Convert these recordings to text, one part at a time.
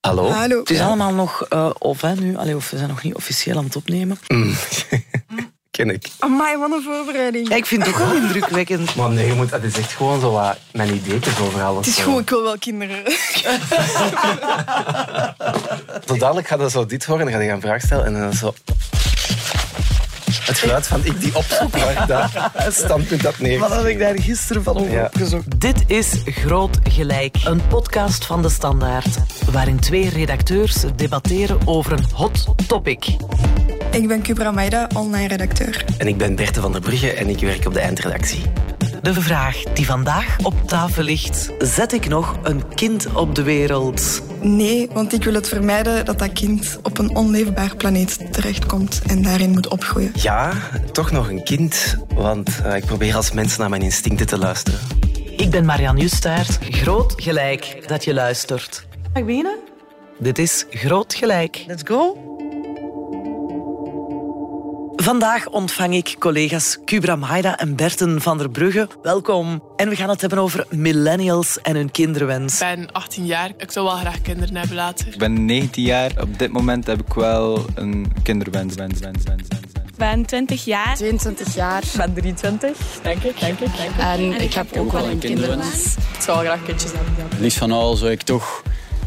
Hallo? Hallo. Het is allemaal nog uh, of, hè, nu. Allee, of we zijn nog niet officieel aan het opnemen. Mm. Ken ik. Amai, wat een voorbereiding. Ja, ik vind het toch wel indrukwekkend. Maar nee, je moet, het is echt gewoon zo wat mijn ideetjes over alles. Het is gewoon, ik wil wel kinderen. zo dadelijk gaat dat zo dit horen en dan ga je een vraag stellen en dan zo... Het geluid van ik die opzoek waar dat standpunt dat neer. Wat had ik daar gisteren van over Ja. opgezocht? Dit is Groot Gelijk, een podcast van De Standaard. Waarin twee redacteurs debatteren over een hot topic. Ik ben Kubra Maida, online redacteur. En ik ben Berthe van der Brugge en ik werk op de eindredactie. De vraag die vandaag op tafel ligt. Zet ik nog een kind op de wereld? Nee, want ik wil het vermijden dat dat kind op een onleefbaar planeet terechtkomt en daarin moet opgroeien. Ja, toch nog een kind, want eh, ik probeer als mens naar mijn instincten te luisteren. Ik ben Marianne Justaert. Groot Gelijk dat je luistert. Mag ik beginnen? Dit is Groot Gelijk. Let's go. Vandaag ontvang ik collega's Kubra Maida en Berten van der Brugge. Welkom. En we gaan het hebben over millennials en hun kinderwens. Ik ben 18 jaar. Ik zou wel graag kinderen hebben later. Ik ben 19 jaar. Op dit moment heb ik wel een kinderwens. Wens, wens, wens. Ik ben 20 jaar. 22 jaar. Ik ben 23, denk ik. Denk ik, denk ik. En ik heb ook wel een kinderwens. Ik zou wel graag kindjes hebben. ja. Liefst van al zou ik toch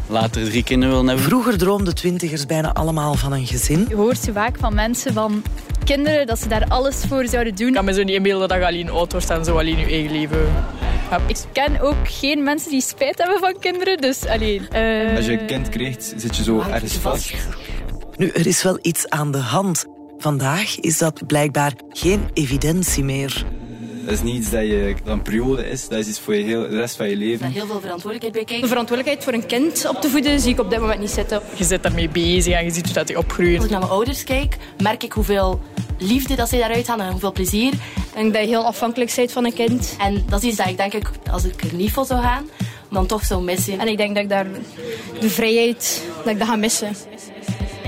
later drie kinderen willen hebben. Vroeger droomden twintigers bijna allemaal van een gezin. Je hoort zo vaak van mensen van kinderen dat ze daar alles voor zouden doen. Ik kan me zo niet inbeelden dat je alleen oud wordt en zo alleen je eigen leven hebt. Ik ken ook geen mensen die spijt hebben van kinderen, dus alleen. eh, Als je een kind krijgt, zit je zo ergens vast. Nu, er is wel iets aan de hand. Vandaag is dat blijkbaar geen evidentie meer. Dat is niet iets dat, je, dat een periode is, dat is iets voor je heel, de rest van je leven. Heel veel verantwoordelijkheid bij De kijken. verantwoordelijkheid voor een kind op te voeden zie ik op dit moment niet zitten. Je zit daarmee bezig en je ziet hoe dat die opgroeien. Als ik naar mijn ouders kijk, merk ik hoeveel liefde dat zij daaruit halen en hoeveel plezier. Ik denk dat je heel afhankelijk bent van een kind. En dat is iets dat ik denk ik, als ik er niet voor zou gaan, dan toch zou missen. En ik denk dat ik daar de vrijheid, dat ik dat ga missen.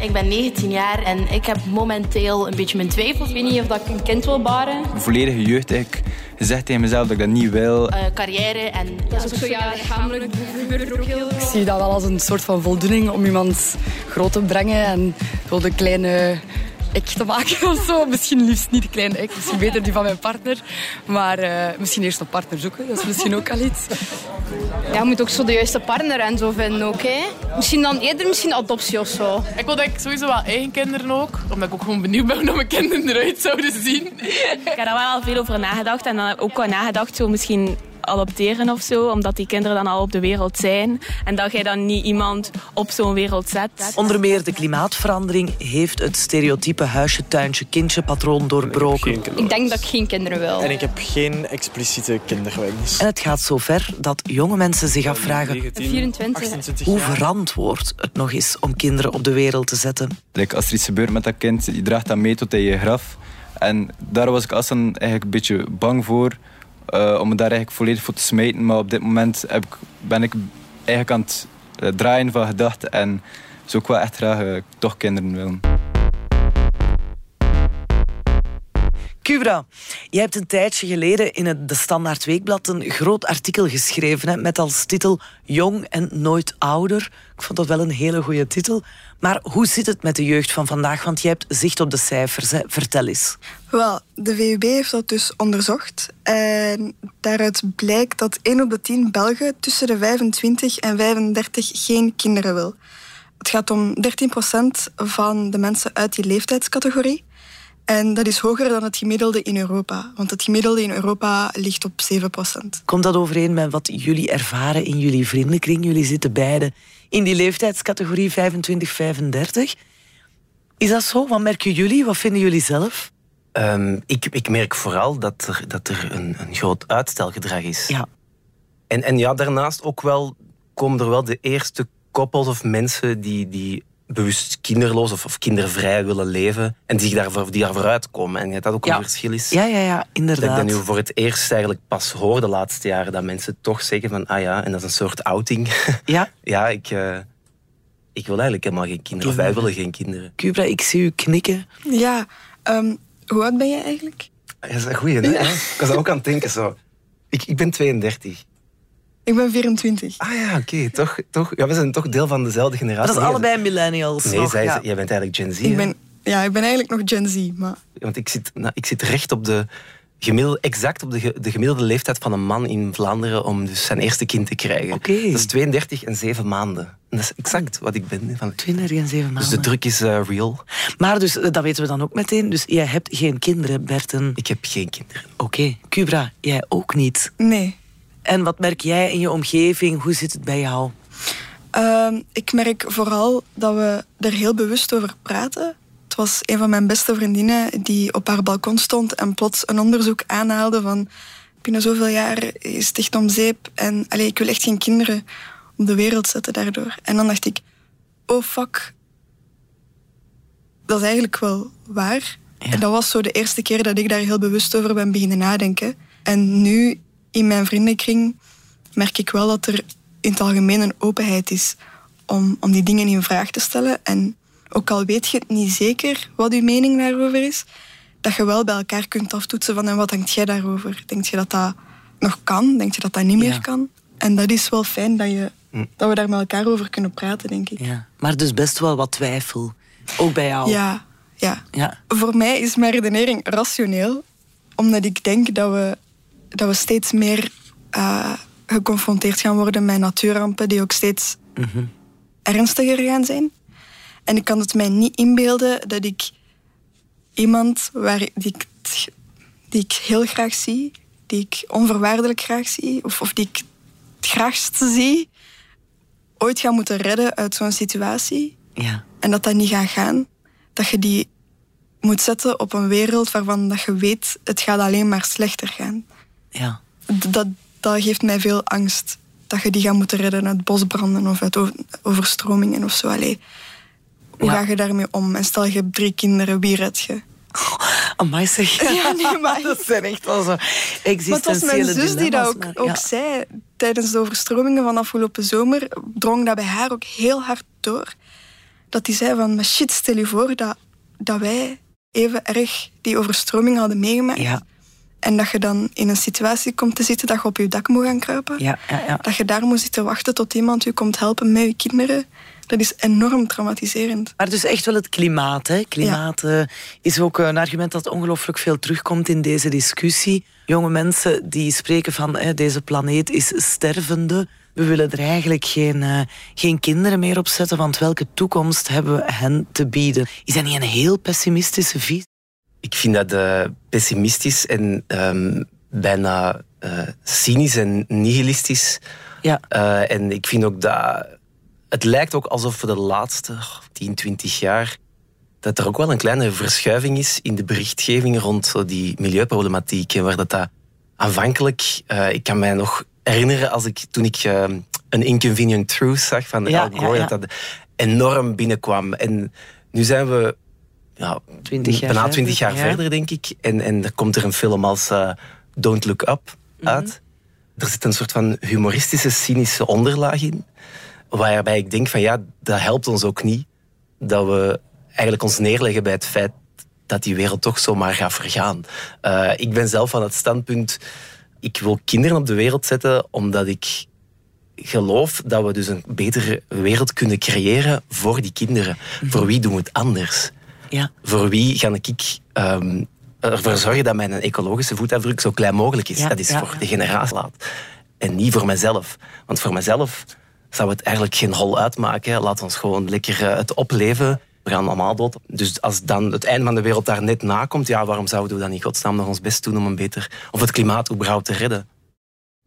Ik ben 19 jaar en ik heb momenteel een beetje mijn twijfels. Ik weet niet of dat ik een kind wil baren. Mijn volledige jeugd ik gezegd tegen mezelf dat ik dat niet wil. Eh, carrière en Dat is ook zo, ja, lichamelijk gebeurt er ook heel Ik zie dat wel als een soort van voldoening om iemand groot te brengen en zo de kleine ik te maken of zo. Misschien liefst niet de kleine ik, misschien beter die van mijn partner. Maar eh, misschien eerst een partner zoeken, dat is misschien ook al iets. Ja, je moet ook zo de juiste partner en zo vinden ook, hè. Misschien dan eerder misschien adoptie of zo. Ik wil denk ik sowieso wel eigen kinderen ook. Omdat ik ook gewoon benieuwd ben hoe mijn kinderen eruit zouden zien. Ik heb daar wel al veel over nagedacht. En dan heb ik ook wel nagedacht, zo misschien adopteren of zo. Omdat die kinderen dan al op de wereld zijn. En dat jij dan niet iemand op zo'n wereld zet. Onder meer de klimaatverandering heeft het stereotype huisje, tuintje, kindje patroon doorbroken. Ik denk dat ik geen kinderen wil. En ik heb geen expliciete kinderwens. En het gaat zo ver dat jonge mensen zich afvragen 24. 28 hoe verantwoord het nog is om kinderen op de wereld te zetten. Like, als er iets gebeurt met dat kind, je draagt dat mee tot in je graf. En daar was ik als dan eigenlijk een beetje bang voor. Eh, om me daar eigenlijk volledig voor te smijten. Maar op dit moment heb ik, ben ik eigenlijk aan het eh, draaien van gedachten. En zou ik wel echt graag eh, toch kinderen willen. Kubra, jij hebt een tijdje geleden in het De Standaard Weekblad een groot artikel geschreven met als titel Jong en nooit ouder. Ik vond dat wel een hele goede titel. Maar hoe zit het met de jeugd van vandaag? Want jij hebt zicht op de cijfers. Vertel eens. Wel, de VUB heeft dat dus onderzocht. En daaruit blijkt dat 1 op de 10 Belgen tussen de 25 en 35 geen kinderen wil. Het gaat om 13% van de mensen uit die leeftijdscategorie. En dat is hoger dan het gemiddelde in Europa. Want het gemiddelde in Europa ligt op 7%. Komt dat overeen met wat jullie ervaren in jullie vriendenkring? Jullie zitten beide in die leeftijdscategorie 25-35. Is dat zo? Wat merken jullie? Wat vinden jullie zelf? Ehm, ik, ik merk vooral dat er, dat er een, een groot uitstelgedrag is. Ja. En, en ja, daarnaast ook wel komen er wel de eerste koppels of mensen die, die bewust kinderloos of, of kindervrij willen leven en die, zich daarvoor, die daarvoor uitkomen. En dat ook Ja. een verschil is. Ja, ja, ja, Dat ik inderdaad. dat nu voor het eerst eigenlijk pas hoor de laatste jaren, dat mensen toch zeggen van, ah ja, en dat is een soort outing. Ja, ja, ik, eh, ik wil eigenlijk helemaal geen kinderen. Of wij willen geen kinderen. Kubra, ik zie u knikken. Ja, ehm, hoe oud ben jij eigenlijk? Dat is een goeie, hè? Ik was ook aan het denken zo. Ik, ik ben 32. Ik ben 24. Ah ja, oké. Toch, toch, ja, we zijn toch deel van dezelfde generatie. Dat is allebei millennials. Nee, nog, zij, ja. jij bent eigenlijk Gen Z. Ik hè? ben, ja, ik ben eigenlijk nog Gen Z, maar Want ik zit, nou, ik zit recht op de gemiddelde, exact op de, de gemiddelde leeftijd van een man in Vlaanderen om dus zijn eerste kind te krijgen. Oké. Dat is 32 en 7 maanden. En dat is exact wat ik ben. Van, 20 en 7 dus maanden. de druk is eh, real. Maar dus, eh, dat weten we dan ook meteen. Dus jij hebt geen kinderen, Berten. Ik heb geen kinderen. Oké. Cubra, jij ook niet. nee. En wat merk jij in je omgeving? Hoe zit het bij jou? Ehm, ik merk vooral dat we er heel bewust over praten. Het was een van mijn beste vriendinnen die op haar balkon stond en plots een onderzoek aanhaalde van binnen zoveel jaar is het echt om zeep en allee, ik wil echt geen kinderen op de wereld zetten daardoor. En dan dacht ik, oh fuck, dat is eigenlijk wel waar. En dat was zo de eerste keer dat ik daar heel bewust over ben beginnen nadenken. En nu in mijn vriendenkring merk ik wel dat er in het algemeen een openheid is om, om die dingen in vraag te stellen. En ook al weet je het niet zeker wat uw mening daarover is, dat je wel bij elkaar kunt aftoetsen van en wat denkt jij daarover? Denk je dat dat nog kan? Denk je dat dat niet meer Ja. kan? En dat is wel fijn dat, je, Hm. dat we daar met elkaar over kunnen praten, denk ik. Ja. Maar dus best wel wat twijfel. Ook bij jou. Ja, ja. Ja. Voor mij is mijn redenering rationeel, omdat ik denk dat we, dat we steeds meer eh, geconfronteerd gaan worden met natuurrampen die ook steeds Mhm. ernstiger gaan zijn. En ik kan het mij niet inbeelden dat ik iemand waar, die, ik, die ik heel graag zie, die ik onvoorwaardelijk graag zie, of, of die ik het graagst zie, ooit ga moeten redden uit zo'n situatie Ja. en dat dat niet gaat gaan, dat je die moet zetten op een wereld waarvan dat je weet het gaat alleen maar slechter gaan. Ja. Dat, dat geeft mij veel angst. Dat je die gaat moeten redden uit bosbranden of uit overstromingen of zo. Allee, hoe Ja. ga je daarmee om? En stel je hebt drie kinderen, wie red je? Amai zeg. Ja, nee, maar- dat zijn echt wel zo Maar het was existentiële mijn zus die dat ook, maar ook zei. Tijdens de overstromingen van afgelopen zomer drong dat bij haar ook heel hard door. Dat die zei van, maar shit, stel je voor dat, dat wij even erg die overstroming hadden meegemaakt. Ja, En dat je dan in een situatie komt te zitten dat je op je dak moet gaan kruipen. ja, ja, ja. Dat je daar moet zitten wachten tot iemand je komt helpen met je kinderen. Dat is enorm traumatiserend. Maar dus echt wel het klimaat. Hè? Klimaat eh, is ook een argument dat ongelooflijk veel terugkomt in deze discussie. Jonge mensen die spreken van hè, deze planeet is stervende. We willen er eigenlijk geen, eh, geen kinderen meer op zetten, want welke toekomst hebben we hen te bieden? Is dat niet een heel pessimistische visie? Ik vind dat eh, pessimistisch en ehm, bijna eh, cynisch en nihilistisch. Ja. Eh, en ik vind ook dat... Het lijkt ook alsof we de laatste oh, 10, 20 jaar... dat er ook wel een kleine verschuiving is in de berichtgeving rond zo die milieuproblematiek. En waar dat, dat aanvankelijk... ik kan mij nog herinneren als ik, toen ik eh, een Inconvenient Truth zag van Ja, Al Gore, ja. dat dat enorm binnenkwam. En nu zijn we ja, 20 jaar bijna 20 jaar verder, denk ik. En, en er komt er een film als eh, Don't Look Up Mhm. uit. Er zit een soort van humoristische, cynische onderlaag in. Waarbij ik denk van ja, dat helpt ons ook niet. Dat we eigenlijk ons neerleggen bij het feit dat die wereld toch zomaar gaat vergaan. Eh, ik ben zelf van het standpunt, ik wil kinderen op de wereld zetten omdat ik geloof dat we dus een betere wereld kunnen creëren voor die kinderen. Voor wie doen we het anders? Ja. Voor wie ga ik ehm, ervoor zorgen dat mijn ecologische voetafdruk zo klein mogelijk is? Ja, dat is ja, voor de generatie laat. En niet voor mezelf. Want voor mezelf zou het eigenlijk geen hol uitmaken. Laat ons gewoon lekker eh, het opleven. We gaan allemaal dood. Dus als dan het einde van de wereld daar net na komt, ja, waarom zouden we dan in godsnaam nog ons best doen om een beter... of het klimaat überhaupt te redden?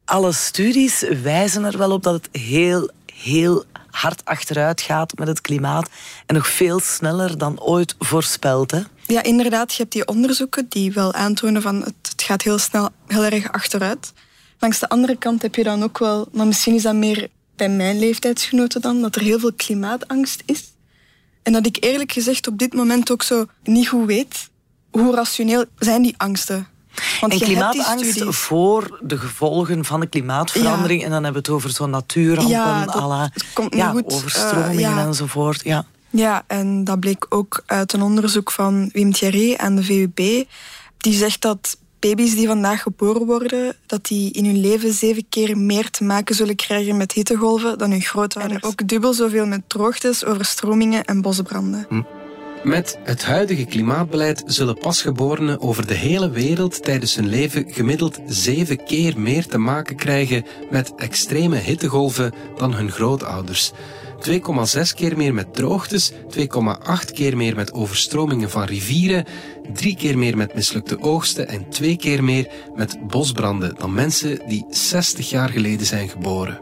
Alle studies wijzen er wel op dat het heel, heel hard achteruit gaat met het klimaat. En nog veel sneller dan ooit voorspeld. Ja, inderdaad, je hebt die onderzoeken die wel aantonen van het, het gaat heel snel heel erg achteruit. Langs de andere kant heb je dan ook wel, maar misschien is dat meer bij mijn leeftijdsgenoten dan, dat er heel veel klimaatangst is. En dat ik eerlijk gezegd op dit moment ook zo niet goed weet hoe rationeel zijn die angsten. Want en klimaatangst voor de gevolgen van de klimaatverandering. En dan hebben we het over zo'n natuurrampen, Ja, dat à la- komt niet ja, goed, eh, overstromingen ja. enzovoort. Ja. Ja, en dat bleek ook uit een onderzoek van Wim Thierry aan de VUB. Die zegt dat baby's die vandaag geboren worden, dat die in hun leven zeven keer meer te maken zullen krijgen met hittegolven dan hun grootouders. En ook dubbel zoveel met droogtes, overstromingen en bosbranden. Hm. Met het huidige klimaatbeleid zullen pasgeborenen over de hele wereld tijdens hun leven gemiddeld zeven keer meer te maken krijgen met extreme hittegolven dan hun grootouders. 2,6 keer meer met droogtes, 2,8 keer meer met overstromingen van rivieren, 3 keer meer met mislukte oogsten en 2 keer meer met bosbranden dan mensen die 60 jaar geleden zijn geboren.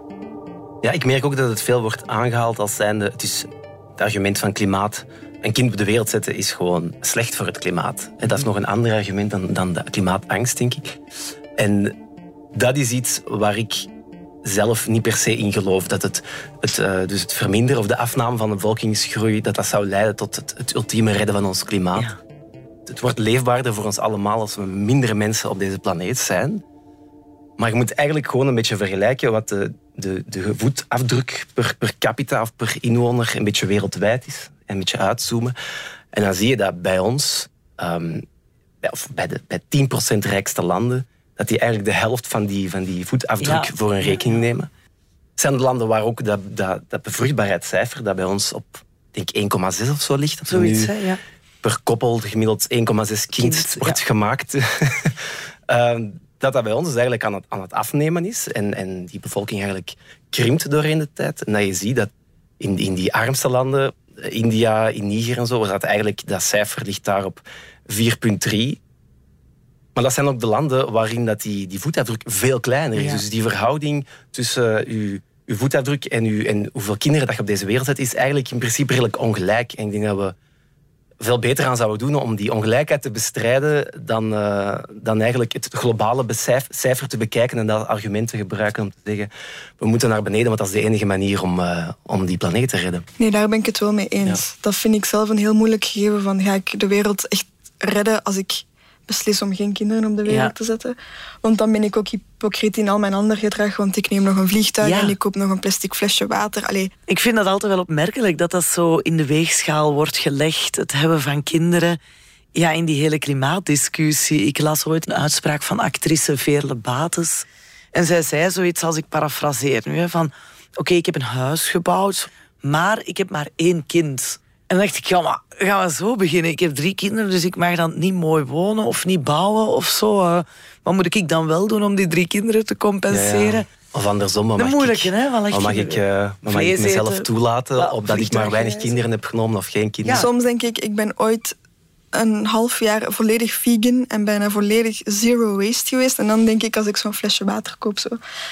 Ja, ik merk ook dat het veel wordt aangehaald als zijnde, het is het argument van klimaat. Een kind op de wereld zetten is gewoon slecht voor het klimaat. Dat is nog een ander argument dan, dan de klimaatangst, denk ik. En dat is iets waar ik zelf niet per se in geloof. Dat het, het, uh, dus het verminderen of de afname van de bevolkingsgroei dat dat zou leiden tot het, het ultieme redden van ons klimaat. Het wordt leefbaarder voor ons allemaal als we minder mensen op deze planeet zijn. Maar je moet eigenlijk gewoon een beetje vergelijken wat de, de, de voetafdruk per, per capita of per inwoner een beetje wereldwijd is. En een beetje uitzoomen. En dan zie je dat bij ons, um, of bij de bij 10% rijkste landen, dat die eigenlijk de helft van die, van die voetafdruk voor een rekening nemen. Het zijn de landen waar ook dat, dat, dat bevruchtbaarheidscijfer, dat bij ons op denk 1,6 of zo ligt. Of Zoiets, hè, ja. Per koppel gemiddeld 1,6 kind, kind wordt gemaakt. uh, dat dat bij ons dus eigenlijk aan het, aan het afnemen is. En, en die bevolking eigenlijk krimpt doorheen de tijd. En dat je ziet dat in, in die armste landen, India, in Niger en zo, dat eigenlijk dat cijfer ligt daar op 4,3. Maar dat zijn ook de landen waarin dat die, die voetafdruk veel kleiner is. Dus die verhouding tussen uh, uw, uw voetafdruk en, uw, en hoeveel kinderen dat je op deze wereld zet, is eigenlijk in principe redelijk ongelijk. En ik denk dat we veel beter aan zouden doen om die ongelijkheid te bestrijden dan, uh, dan eigenlijk het globale cijfer te bekijken en dat argument te gebruiken om te zeggen we moeten naar beneden, want dat is de enige manier om, uh, om die planeet te redden. Nee, daar ben ik het wel mee eens. Ja. Dat vind ik zelf een heel moeilijk gegeven van ga ik de wereld echt redden als ik beslis om geen kinderen op de wereld ja. te zetten. Want dan ben ik ook hypocriet in al mijn ander gedrag. Want ik neem nog een vliegtuig ja. en ik koop nog een plastic flesje water. Allee. Ik vind dat altijd wel opmerkelijk dat dat zo in de weegschaal wordt gelegd. Het hebben van kinderen. Ja, in die hele klimaatdiscussie. Ik las ooit een uitspraak van actrice Veerle Bates. En zij zei zoiets als ik parafraseer nu. Van, oké, okay, ik heb een huis gebouwd, maar ik heb maar één kind. En dan dacht ik, ja, maar gaan we zo beginnen? Ik heb drie kinderen, dus ik mag dan niet mooi wonen of niet bouwen of zo. Uh, wat moet ik dan wel doen om die drie kinderen te compenseren? Ja, ja. Of andersom, maar mag, moeilijke, ik, hè? maar mag, ik, uh, mag ik mezelf toelaten op dat ik maar weinig kinderen heb genomen of geen kinderen? Soms denk ik, ik ben ooit een half jaar volledig vegan en bijna volledig zero waste geweest. En dan denk ik, als ik zo'n flesje water koop, zo...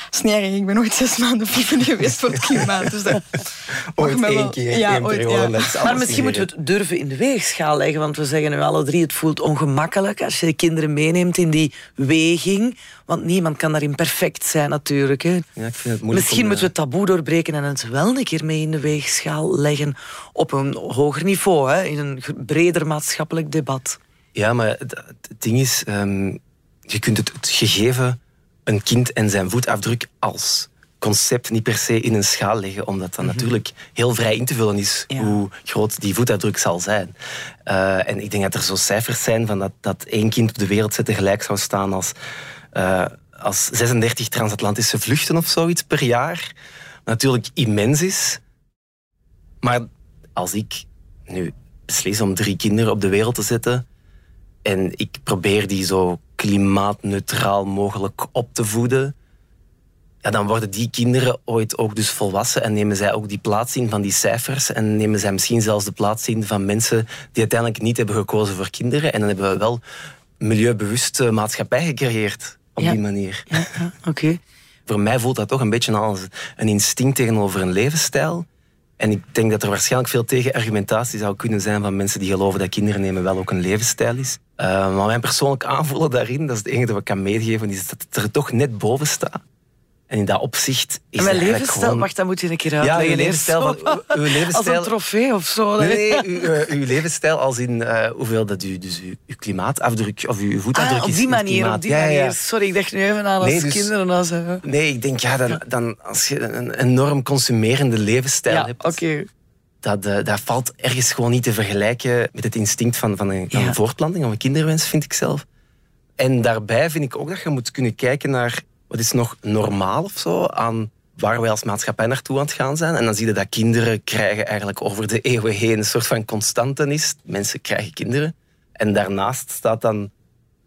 Snerig, ik ben nooit zes maanden vegan geweest voor het klimaat. Dus dat ooit één wel... keer, ja, één ooit, ja. Maar misschien moeten we het durven in de weegschaal leggen, want we zeggen nu alle drie, het voelt ongemakkelijk als je de kinderen meeneemt in die weging. Want niemand kan daarin perfect zijn natuurlijk. Hè. Ja, ik vind het Misschien om, moeten we het taboe doorbreken en het wel een keer mee in de weegschaal leggen op een hoger niveau, hè, in een breder maatschappelijk debat. Ja, maar het, het ding is, um, je kunt het, het, gegeven een kind en zijn voetafdruk als concept niet per se in een schaal leggen, omdat dat mm -hmm. natuurlijk heel vrij in te vullen is ja. hoe groot die voetafdruk zal zijn. Uh, en ik denk dat er zo cijfers zijn van dat, dat één kind op de wereld zetten gelijk zou staan als, uh, als 36 transatlantische vluchten of zoiets per jaar. Natuurlijk immens is. Maar als ik nu beslis om drie kinderen op de wereld te zetten en ik probeer die zo klimaatneutraal mogelijk op te voeden, ja, dan worden die kinderen ooit ook dus volwassen en nemen zij ook die plaats in van die cijfers en nemen zij misschien zelfs de plaats in van mensen die uiteindelijk niet hebben gekozen voor kinderen. En dan hebben we wel milieubewuste maatschappij gecreëerd op ja. die manier. Ja, ja oké. Okay. Voor mij voelt dat toch een beetje als een instinct tegenover een levensstijl. En ik denk dat er waarschijnlijk veel tegenargumentatie zou kunnen zijn van mensen die geloven dat kinderen nemen wel ook een levensstijl is. Uh, maar mijn persoonlijk aanvoelen daarin, dat is het enige dat ik kan meegeven, is dat het er toch net boven staat. En in dat opzicht is en mijn levensstijl, gewoon... wacht, dat moet je een keer uitleggen. Ja, uw levensstijl, van, uw levensstijl... Als een trofee of zo. Nee, nee uw, uw levensstijl als in uh, hoeveel dat u, dus uw, uw klimaatafdruk of uw voetafdruk ah, is. op die manier, op die ja, manier. Ja. Sorry, ik dacht nu even aan als nee, dus, kinderen. Als, uh... Nee, ik denk, ja, dan, dan, als je een enorm consumerende levensstijl ja, hebt... Okay. Dat, uh, dat valt ergens gewoon niet te vergelijken met het instinct van, van, een, van een voortplanting of een kinderwens, vind ik zelf. En daarbij vind ik ook dat je moet kunnen kijken naar wat is nog normaal of zo aan waar wij als maatschappij naartoe aan het gaan zijn. En dan zie je dat kinderen krijgen eigenlijk over de eeuwen heen een soort van constante is. Mensen krijgen kinderen. En daarnaast staat dan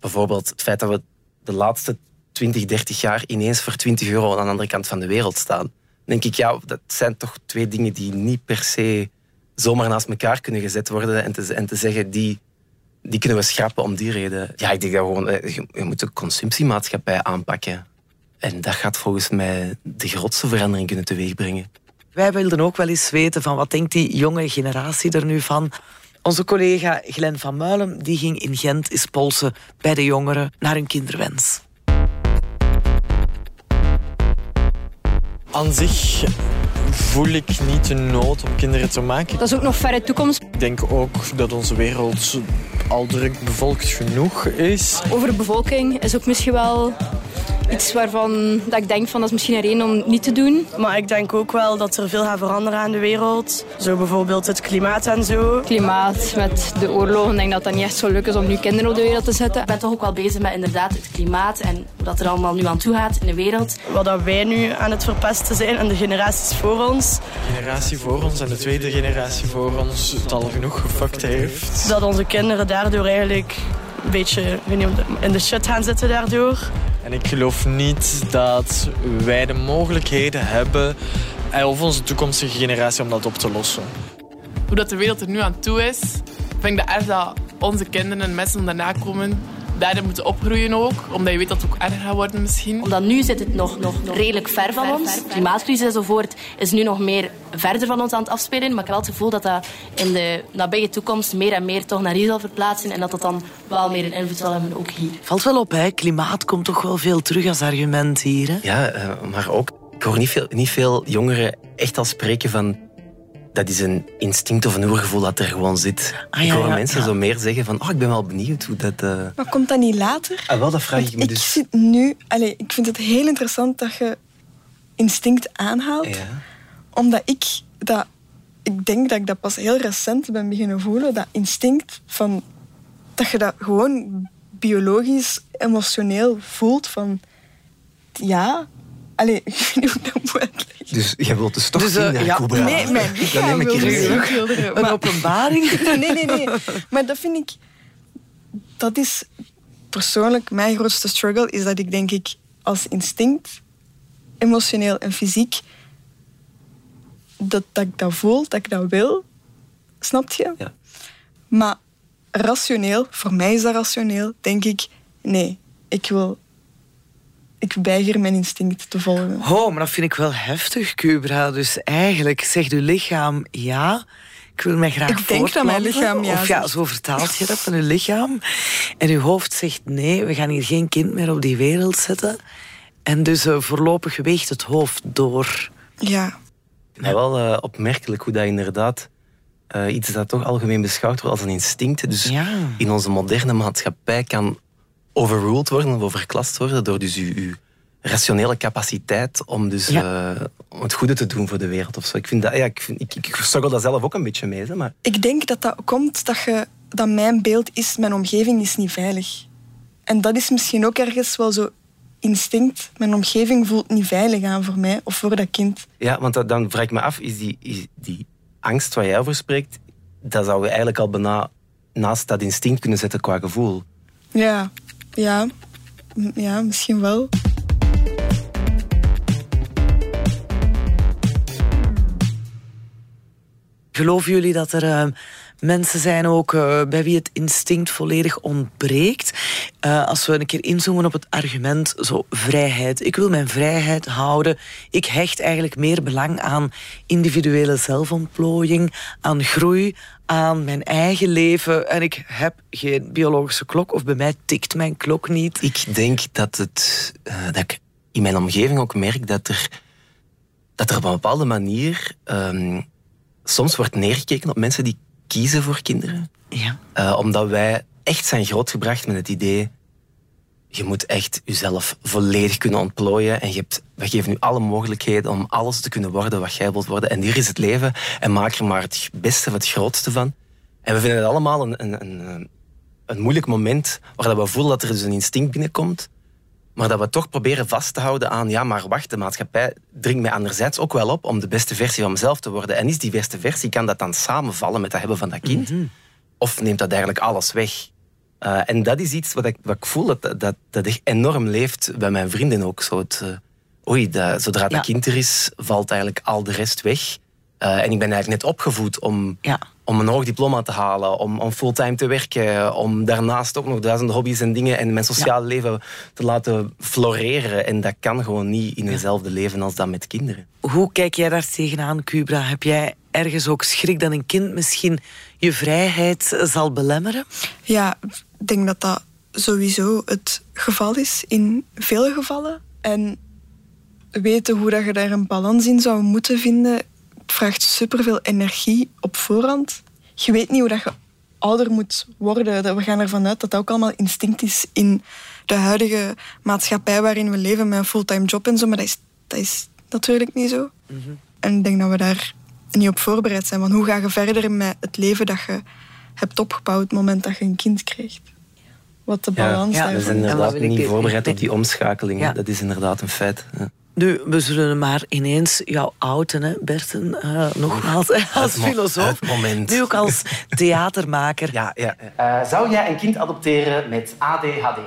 bijvoorbeeld het feit dat we de laatste 20, 30 jaar ineens voor 20 euro aan de andere kant van de wereld staan. Dan denk ik, ja, dat zijn toch twee dingen die niet per se zomaar naast elkaar kunnen gezet worden en te, en te zeggen, die, die kunnen we schrappen om die reden. Ja, ik denk dat gewoon, eh, je moet de consumptiemaatschappij aanpakken. En dat gaat volgens mij de grootste verandering kunnen teweegbrengen. Wij wilden ook wel eens weten van wat denkt die jonge generatie er nu van. Onze collega Glen van Muilen die ging in Gent eens polsen bij de jongeren naar hun kinderwens. Aan zich voel ik niet de nood om kinderen te maken. Dat is ook nog verre toekomst. Ik denk ook dat onze wereld al druk bevolkt genoeg is. Over bevolking is ook misschien wel iets waarvan dat ik denk van dat is misschien een reden om niet te doen. Maar ik denk ook wel dat er veel gaat veranderen aan de wereld. Zo bijvoorbeeld het klimaat en zo. Klimaat met de oorlogen. Ik denk dat dat niet echt zo leuk is om nu kinderen op de wereld te zetten. Ik ben toch ook wel bezig met inderdaad het klimaat en wat er allemaal nu aan toe gaat in de wereld. Wat dat wij nu aan het verpesten zijn en de generaties voor ons. De generatie voor ons en de tweede generatie voor ons het al genoeg gefuckt heeft. Dat onze kinderen daardoor eigenlijk een beetje in de shit gaan zitten daardoor. En ik geloof niet dat wij de mogelijkheden hebben, eh, of onze toekomstige generatie, om dat op te lossen. Hoe dat de wereld er nu aan toe is, vind ik dat echt dat onze kinderen en mensen daarna komen daarin moeten opgroeien ook. Omdat je weet dat het ook erger gaat worden misschien. Omdat nu zit het nog, nog redelijk ver van ons. Klimaatcrisis enzovoort is nu nog meer verder van ons aan het afspelen. Maar ik heb wel het gevoel dat dat in de nabije toekomst meer en meer toch naar hier zal verplaatsen. En dat dat dan wel meer een invloed zal hebben ook hier. Valt wel op, hè? klimaat komt toch wel veel terug als argument hier. Hè? Ja, eh, maar ook, ik hoor niet veel, niet veel jongeren echt al spreken van dat is een instinct of een oergevoel dat er gewoon zit. Ah, ik ja, hoor ja, mensen ja. zo meer zeggen van oh, ik ben wel benieuwd hoe dat... eh, Maar komt dat niet later? Ah, wel, dat vraag ik me ik dus. zit nu... Allez, ik vind het heel interessant dat je instinct aanhaalt. Ja. Omdat ik dat... Ik denk dat ik dat pas heel recent ben beginnen voelen. Dat instinct van... Dat je dat gewoon biologisch, emotioneel voelt van... Ja... Allee, ik weet niet hoe ik dat moet uitleggen. Dus jij wilt dus toch Dus, eh, kinderen, ja, Koebra? Nee, mijn neem ik wil hier er. Een openbaring? Nee, nee, nee. Maar dat vind ik... Dat is persoonlijk mijn grootste struggle. Is dat ik denk ik als instinct, emotioneel en fysiek... Dat, dat ik dat voel, dat ik dat wil. Snap je? Ja. Maar rationeel, voor mij is dat rationeel, denk ik... Nee, ik wil... Ik weiger mijn instinct te volgen. Oh, maar dat vind ik wel heftig, Kubra. Dus eigenlijk zegt uw lichaam ja. Ik wil mij graag Ik denk dat mijn lichaam ja Of ja, zo vertaalt je dat van uw lichaam. En uw hoofd zegt nee, we gaan hier geen kind meer op die wereld zetten. En dus eh, voorlopig weegt het hoofd door. Ja. Maar wel eh, opmerkelijk hoe dat inderdaad eh, iets dat toch algemeen beschouwd wordt als een instinct. Dus Ja. in onze moderne maatschappij kan overruled worden of overklast worden door dus uw, uw rationele capaciteit om, dus, Ja. eh, om het goede te doen voor de wereld. Of zo. Ik, vind dat, ja, ik, vind, ik, ik struggle daar zelf ook een beetje mee. Hè, maar Ik denk dat dat komt dat, je, dat mijn beeld is, mijn omgeving is niet veilig. En dat is misschien ook ergens wel zo instinct. Mijn omgeving voelt niet veilig aan voor mij of voor dat kind. Ja, want dat- dan vraag ik me af, is die, is die angst waar jij over spreekt, dat zou je eigenlijk al bijna naast dat instinct kunnen zetten qua gevoel. Ja, ja, ja misschien wel. Geloven jullie dat er eh, mensen zijn ook eh, bij wie het instinct volledig ontbreekt? Eh, als we een keer inzoomen op het argument zo vrijheid. Ik wil mijn vrijheid houden. Ik hecht eigenlijk meer belang aan individuele zelfontplooiing, aan groei, aan mijn eigen leven. En ik heb geen biologische klok of bij mij tikt mijn klok niet. Ik denk dat, het, eh, dat ik in mijn omgeving ook merk dat er, dat er op een bepaalde manier ehm, soms wordt neergekeken op mensen die kiezen voor kinderen. Ja. Eh, omdat wij echt zijn grootgebracht met het idee... Je moet echt jezelf volledig kunnen ontplooien. En je hebt, we geven nu alle mogelijkheden om alles te kunnen worden wat jij wilt worden. En hier is het leven. En maak er maar het beste of het grootste van. En we vinden het allemaal een, een, een, een moeilijk moment waar dat we voelen dat er dus een instinct binnenkomt, maar dat we toch proberen vast te houden aan, ja, maar wacht, de maatschappij dringt mij anderzijds ook wel op om de beste versie van mezelf te worden. En is die beste versie, kan dat dan samenvallen met dat hebben van dat kind? Of neemt dat eigenlijk alles weg? Uh, en dat is iets wat ik, wat ik voel dat, dat, dat echt enorm leeft bij mijn vrienden ook. Zo het, uh, oei, dat, zodra dat Ja. kind er is, valt eigenlijk al de rest weg. Uh, en ik ben eigenlijk net opgevoed om, Ja. Om een hoog diploma te halen, om, om fulltime te werken, om daarnaast ook nog duizenden hobby's en dingen en mijn sociale leven te laten floreren. En dat kan gewoon niet in hetzelfde leven als dat met kinderen. Hoe kijk jij daar tegenaan, Cubra? Heb jij ergens ook schrik dat een kind misschien je vrijheid zal belemmeren? Ja, ik denk dat dat sowieso het geval is in vele gevallen. En weten hoe dat je daar een balans in zou moeten vinden, het vraagt superveel energie op voorhand. Je weet niet hoe dat je ouder moet worden. We gaan ervan uit dat dat ook allemaal instinct is in de huidige maatschappij waarin we leven met een fulltime job en zo. Maar dat is, dat is natuurlijk niet zo. En ik denk dat we daar niet op voorbereid zijn. Want hoe ga je verder met het leven dat je hebt opgebouwd het moment dat je een kind krijgt? Wat de balans ja, we daarvan zijn is. inderdaad wil ik niet voorbereid op die omschakeling. Ja. Dat is inderdaad een feit. Ja. Nu, we zullen maar ineens jou outen, hè, Berten. eh, nogmaals, als filosoof. het moment. Nu ook als theatermaker. Ja, ja. Eh, zou jij een kind adopteren met ADHD?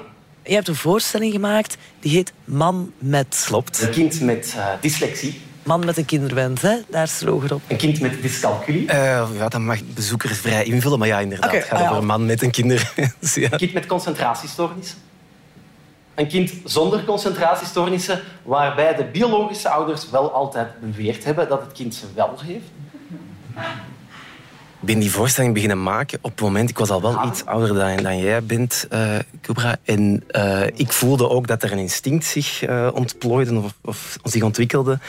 Je hebt een voorstelling gemaakt die heet Man met. Klopt. Een kind met eh, dyslexie. Man met een kinderwens, hè? daar sloeg op. Een kind met dyscalculie. ja, dat mag bezoekers vrij invullen, maar ja, inderdaad. Oké, het gaat ah, ja. over een man met een kinder. Dus ja. Een kind met concentratiestoornissen. Een kind zonder concentratiestoornissen, waarbij de biologische ouders wel altijd beweerd hebben dat het kind ze wel heeft. Ik ben die voorstelling beginnen maken op het moment... Ik was al wel iets ouder dan, dan jij bent, Kubra. En eh, ik voelde ook dat er een instinct zich eh, ontplooide of, of zich ontwikkelde.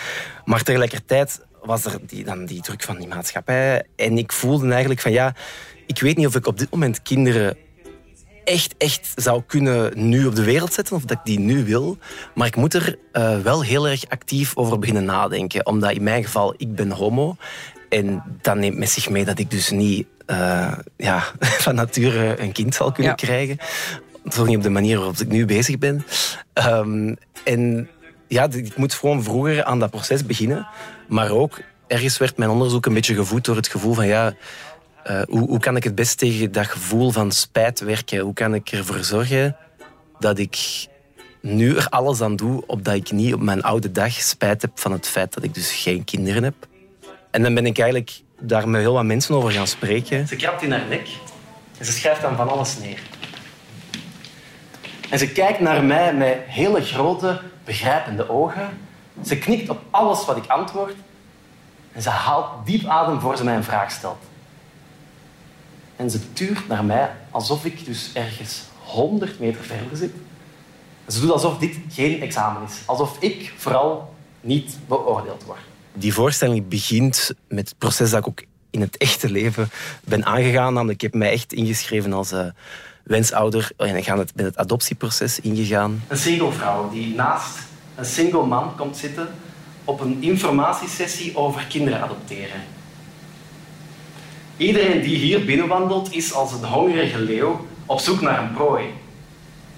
Maar tegelijkertijd was er die, dan die druk van die maatschappij. En ik voelde eigenlijk van ja... Ik weet niet of ik op dit moment kinderen echt, echt zou kunnen nu op de wereld zetten, of dat ik die nu wil. Maar ik moet er eh, wel heel erg actief over beginnen nadenken. Omdat in mijn geval, ik ben homo. En dat neemt met zich mee dat ik dus niet eh, ja, van nature een kind zal kunnen Ja. krijgen. Toch niet op de manier waarop ik nu bezig ben. Ehm, en ja, ik moet gewoon vroeger aan dat proces beginnen. Maar ook, ergens werd mijn onderzoek een beetje gevoed door het gevoel van... ja. Eh, hoe, hoe kan ik het best tegen dat gevoel van spijt werken? Hoe kan ik ervoor zorgen dat ik nu er alles aan doe opdat ik niet op mijn oude dag spijt heb van het feit dat ik dus geen kinderen heb? En dan ben ik eigenlijk daar met heel wat mensen over gaan spreken. Ze krabt in haar nek en ze schrijft dan van alles neer. En ze kijkt naar mij met hele grote, begrijpende ogen. Ze knikt op alles wat ik antwoord. En ze haalt diep adem voor ze mij een vraag stelt. En ze tuurt naar mij alsof ik dus ergens 100 meter verder zit. Ze doet alsof dit geen examen is. Alsof ik vooral niet beoordeeld word. Die voorstelling begint met het proces dat ik ook in het echte leven ben aangegaan. Namelijk, ik heb mij echt ingeschreven als eh, wensouder. En ik ga het, ben het adoptieproces ingegaan. Een single vrouw die naast een single man komt zitten op een informatiesessie over kinderen adopteren. Iedereen die hier binnenwandelt is als een hongerige leeuw op zoek naar een prooi.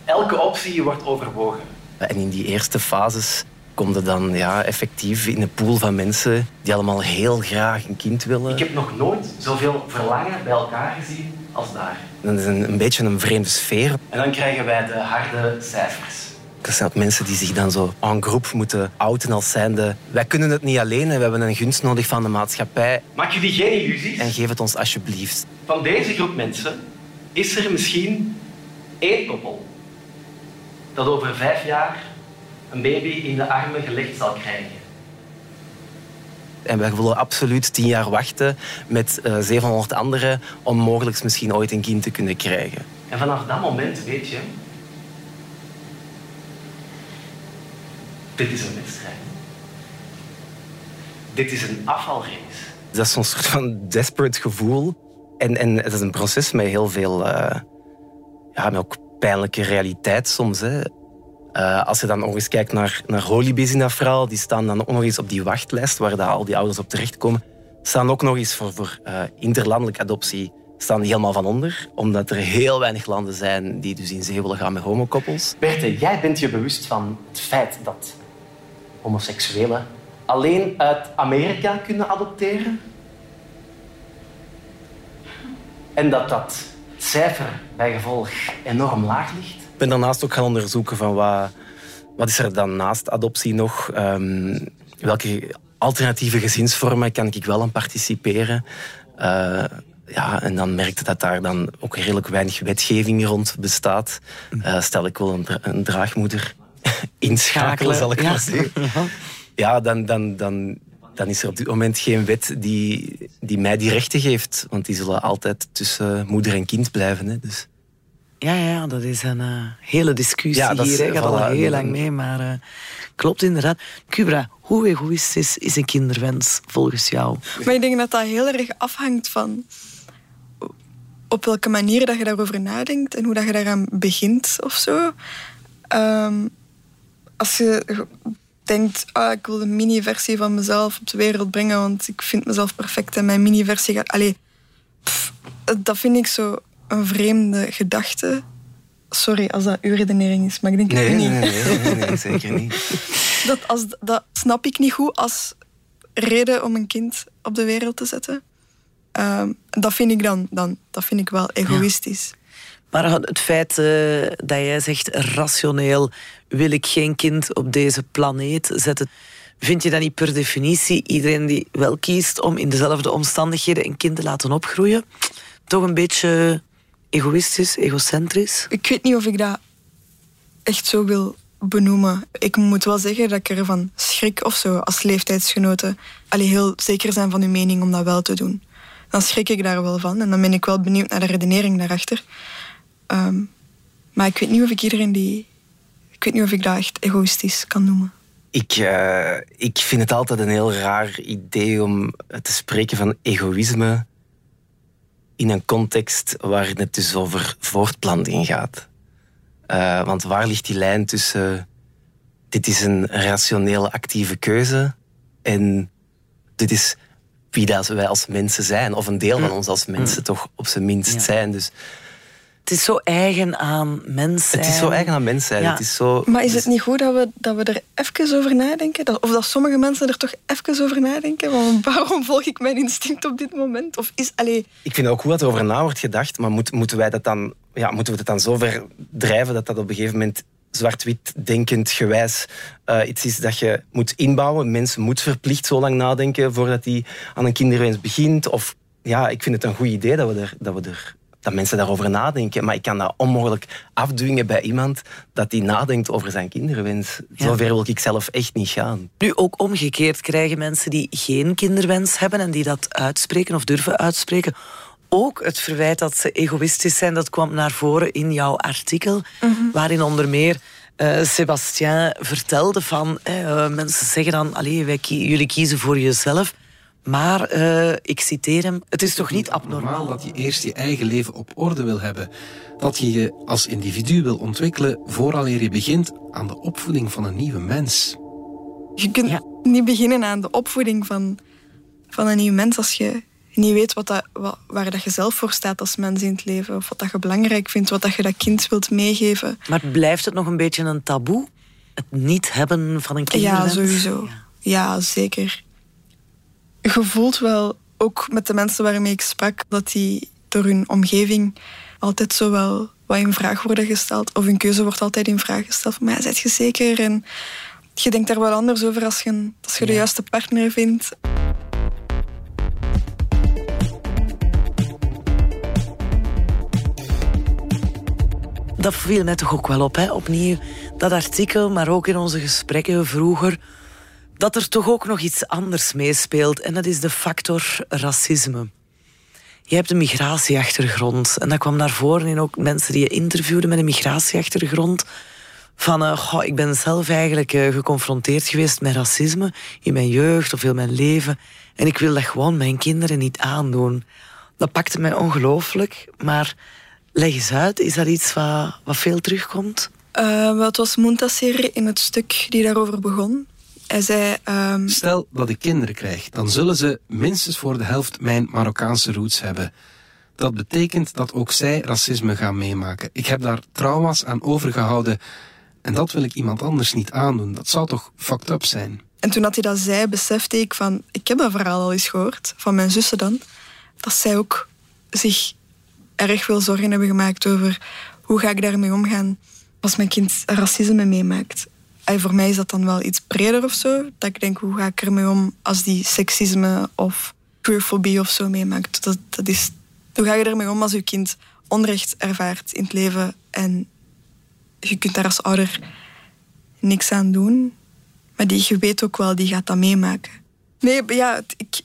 Elke optie wordt overwogen. En in die eerste fases kom je dan ja, effectief in een pool van mensen die allemaal heel graag een kind willen. Ik heb nog nooit zoveel verlangen bij elkaar gezien als daar. Dat is een, een beetje een vreemde sfeer. En dan krijgen wij de harde cijfers. Dat zijn ook mensen die zich dan zo en groep moeten outen als zijnde... Wij kunnen het niet alleen en we hebben een gunst nodig van de maatschappij. Maak jullie geen illusies? En geef het ons alsjeblieft. Van deze groep mensen is er misschien één koppel dat over vijf jaar een baby in de armen gelegd zal krijgen. En wij willen absoluut tien jaar wachten met eh 700 anderen om mogelijk misschien ooit een kind te kunnen krijgen. En vanaf dat moment weet je, dit is een wedstrijd. Dit is een afvalrace. Dat is zo'n soort van desperate gevoel. En, en het is een proces met heel veel, eh, ja, met ook pijnlijke realiteit soms. Hè. Eh, als je dan nog eens kijkt naar, naar holibays in dat verhaal, die staan dan ook nog eens op die wachtlijst waar dat al die ouders op terechtkomen, staan ook nog eens voor, voor eh, interlandelijke adoptie staan die helemaal van onder, omdat er heel weinig landen zijn die dus in zee willen gaan met homokoppels. Berthe, jij bent je bewust van het feit dat homoseksuelen alleen uit Amerika kunnen adopteren? En dat dat cijfer bij gevolg enorm laag ligt? Ik ben daarnaast ook gaan onderzoeken van wat, wat is er dan naast adoptie nog? Um, welke alternatieve gezinsvormen kan ik wel aan participeren? Uh, ja, en dan merkte dat daar dan ook redelijk weinig wetgeving rond bestaat. Uh, stel ik wil een, een draagmoeder inschakelen, zal ik ja. maar zeggen. Ja, dan, dan, dan, dan is er op dit moment geen wet die, die mij die rechten geeft. Want die zullen altijd tussen moeder en kind blijven. Hè, dus. Ja, ja, dat is een uh, hele discussie ja, hier. Ik ga al heel lang mee, maar uh, klopt inderdaad. Cubra, hoe egoïstisch is een kinderwens volgens jou? Maar ik denk dat dat heel erg afhangt van op welke manier dat je daarover nadenkt en hoe dat je daaraan begint of zo. Um, als je denkt, ah, ik wil een mini-versie van mezelf op de wereld brengen, want ik vind mezelf perfect en mijn mini-versie gaat... Allee, pff, dat vind ik zo een vreemde gedachte. Sorry als dat uw redenering is, maar ik denk nee, het niet. Nee, nee, nee, nee, zeker niet. Dat, als, dat snap ik niet goed als reden om een kind op de wereld te zetten. Um, dat vind ik dan, dan dat vind ik wel egoïstisch. Ja. Maar het feit uh, dat jij zegt rationeel wil ik geen kind op deze planeet zetten. Vind je dat niet per definitie iedereen die wel kiest om in dezelfde omstandigheden een kind te laten opgroeien, toch een beetje egoïstisch, egocentrisch? Ik weet niet of ik dat echt zo wil benoemen. Ik moet wel zeggen dat ik ervan schrik of zo als leeftijdsgenoten. Allee, heel zeker zijn van uw mening om dat wel te doen. Dan schrik ik daar wel van en dan ben ik wel benieuwd naar de redenering daarachter. Um, maar ik weet niet of ik iedereen die. Ik weet niet of ik dat echt egoïstisch kan noemen. Ik, uh, ik vind het altijd een heel raar idee om te spreken van egoïsme in een context waar het dus over voortplanting gaat. Uh, want waar ligt die lijn tussen dit is een rationele actieve keuze en dit is wie dat wij als mensen zijn, of een deel van ons als mensen mm. toch op zijn minst ja. zijn. Dus het is zo eigen aan mens zijn. Het is zo eigen aan mens zijn. Ja. Het is zo, maar is het niet goed dat we, dat we er even over nadenken? Dat, of dat sommige mensen er toch even over nadenken? Want waarom volg ik mijn instinct op dit moment? Of is, allee... Ik vind ook goed dat er over na wordt gedacht, maar moet, moeten, wij dat dan, ja, moeten we het dan zo ver drijven dat dat op een gegeven moment zwart-wit denkend gewijs uh, iets is dat je moet inbouwen. Mensen moeten verplicht zo lang nadenken voordat hij aan een kinderwens begint. Of ja, ik vind het een goed idee dat we er, dat we er dat mensen daarover nadenken. Maar ik kan dat onmogelijk afdwingen bij iemand dat die nadenkt over zijn kinderwens. Ja. Zover wil ik zelf echt niet gaan. Nu ook omgekeerd krijgen mensen die geen kinderwens hebben en die dat uitspreken of durven uitspreken. Ook het verwijt dat ze egoïstisch zijn, dat kwam naar voren in jouw artikel, mm -hmm. waarin onder meer uh, Sébastien vertelde van uh, mensen zeggen dan, allee, wij jullie kiezen voor jezelf. Maar, uh, ik citeer hem, het is toch niet abnormaal dat je eerst je eigen leven op orde wil hebben. Dat je je als individu wil ontwikkelen vooraleer je begint aan de opvoeding van een nieuwe mens. Je kunt ja. niet beginnen aan de opvoeding van, van een nieuwe mens als je niet weet wat dat, wat, waar dat je zelf voor staat als mens in het leven. Of wat dat je belangrijk vindt, wat dat je dat kind wilt meegeven. Maar blijft het nog een beetje een taboe? Het niet hebben van een kind? Ja, sowieso. Ja. ja, zeker je voelt wel, ook met de mensen waarmee ik sprak, dat die door hun omgeving altijd zo wel wat in vraag worden gesteld. Of hun keuze wordt altijd in vraag gesteld. Maar ja, zijt je zeker? En je denkt daar wel anders over als je, als je de juiste partner vindt. Dat viel mij toch ook wel op, hè? opnieuw. Dat artikel, maar ook in onze gesprekken vroeger dat er toch ook nog iets anders meespeelt. En dat is de factor racisme. Je hebt een migratieachtergrond. En dat kwam naar voren in ook mensen die je interviewde met een migratieachtergrond. Van, uh, goh, ik ben zelf eigenlijk uh, geconfronteerd geweest met racisme in mijn jeugd of in mijn leven. En ik wil dat gewoon mijn kinderen niet aandoen. Dat pakte mij ongelooflijk. Maar leg eens uit, is dat iets wat, wat veel terugkomt? Uh, het was Muntasir in het stuk die daarover begon. Hij zei... Um... Stel dat ik kinderen krijg, dan zullen ze minstens voor de helft mijn Marokkaanse roots hebben. Dat betekent dat ook zij racisme gaan meemaken. Ik heb daar trauma's aan overgehouden en dat wil ik iemand anders niet aandoen. Dat zou toch fucked up zijn? En toen dat hij dat zei, besefte ik van... Ik heb dat verhaal al eens gehoord, van mijn zussen dan. Dat zij ook zich erg veel zorgen hebben gemaakt over... Hoe ga ik daarmee omgaan als mijn kind racisme meemaakt? En voor mij is dat dan wel iets breder of zo. Dat ik denk, hoe ga ik ermee om als die seksisme of queerfobie of zo meemaakt? Dat, dat is, hoe ga je ermee om als je kind onrecht ervaart in het leven en je kunt daar als ouder niks aan doen. Maar die, je weet ook wel, die gaat dat meemaken. Nee, ja, ik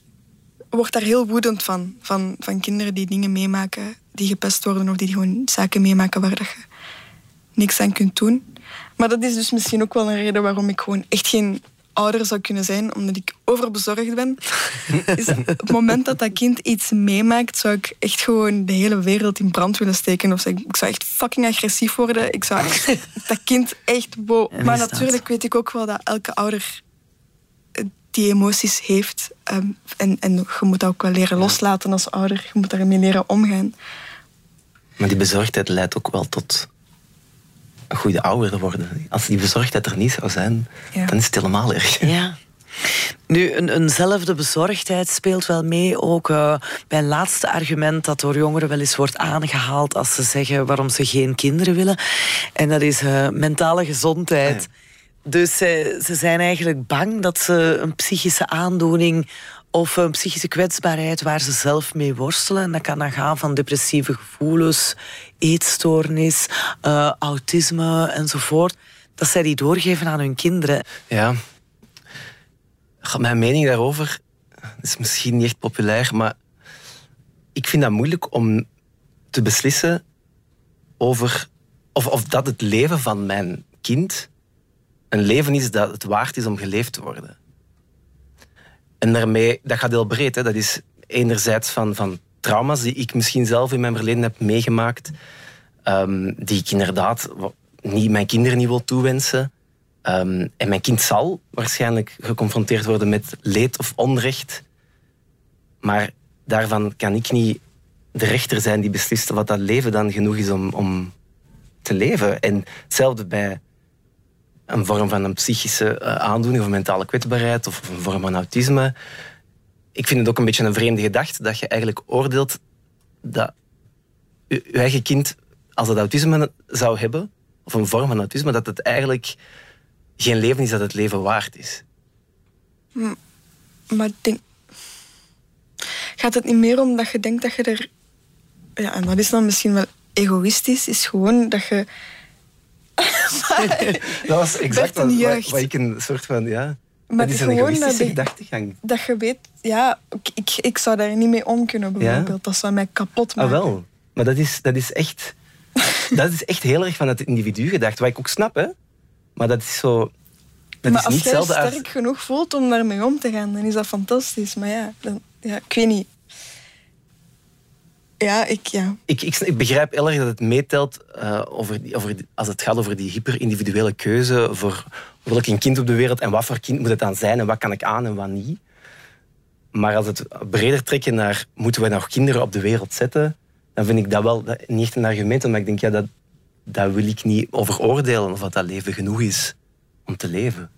word daar heel woedend van, van. Van kinderen die dingen meemaken, die gepest worden of die gewoon zaken meemaken waar dat je niks aan kunt doen. Maar dat is dus misschien ook wel een reden waarom ik gewoon echt geen ouder zou kunnen zijn, omdat ik overbezorgd ben. Is op het moment dat dat kind iets meemaakt, zou ik echt gewoon de hele wereld in brand willen steken. Of ik zou echt fucking agressief worden. Ik zou echt, dat kind echt wow. Maar natuurlijk weet ik ook wel dat elke ouder eh, die emoties heeft. Ehm, en, en je moet dat ook wel leren loslaten als ouder. Je moet daarmee leren omgaan. Maar die bezorgdheid leidt ook wel tot goede ouder worden. Als die bezorgdheid er niet zou zijn, dan is het helemaal erg. Ja. Nu, een, eenzelfde bezorgdheid speelt wel mee ook uh, bij een laatste argument dat door jongeren wel eens wordt aangehaald als ze zeggen waarom ze geen kinderen willen. En dat is uh, mentale gezondheid. Dus ze zijn eigenlijk bang dat ze een psychische aandoening of een psychische kwetsbaarheid waar ze zelf mee worstelen. En dat kan dan gaan van depressieve gevoelens, eetstoornis, uh, autisme enzovoort. Dat zij die doorgeven aan hun kinderen. Ja. Mijn mening daarover is misschien niet echt populair, maar ik vind dat moeilijk om te beslissen over of, of dat het leven van mijn kind een leven is dat het waard is om geleefd te worden. En daarmee, dat gaat heel breed. Hè. Dat is enerzijds van, van trauma's die ik misschien zelf in mijn verleden heb meegemaakt, um, die ik inderdaad niet, mijn kinderen niet wil toewensen. Um, en mijn kind zal waarschijnlijk geconfronteerd worden met leed of onrecht. Maar daarvan kan ik niet de rechter zijn die beslist wat dat leven dan genoeg is om, om te leven. En hetzelfde bij een vorm van een psychische uh, aandoening of mentale kwetsbaarheid of een vorm van autisme. Ik vind het ook een beetje een vreemde gedachte dat je eigenlijk oordeelt dat je, eigen kind, als het autisme zou hebben, of een vorm van autisme, dat het eigenlijk geen leven is dat het leven waard is. Maar denk... Gaat het niet meer om dat je denkt dat je er... Ja, en dat is dan misschien wel egoïstisch, is gewoon dat je dat was exact wat, wat, ik een soort van, ja... Maar dat is een egoïstische gedachtegang. Dat je weet, ja, ik, ik zou daar niet mee om kunnen, bijvoorbeeld. Dat zou mij kapot maken. Ah, wel. Maar dat is, dat is echt... dat is echt heel erg van het individu gedacht, wat ik ook snap, hè. Maar dat is zo... Dat maar is niet als je sterk genoeg voelt om daarmee om te gaan, dan is dat fantastisch. Maar ja, dan, ja ik weet niet. Ja, ik, ja. Ik, ik, ik begrijp heel erg dat het meetelt uh, over, die, over die, als het gaat over die hyper-individuele keuze voor welk een kind op de wereld en wat voor kind moet het dan zijn en wat kan ik aan en wat niet. Maar als het breder trekken naar moeten we nog kinderen op de wereld zetten, dan vind ik dat wel niet echt een argument. Maar ik denk, ja, dat, dat wil ik niet over oordelen of dat, dat leven genoeg is om te leven.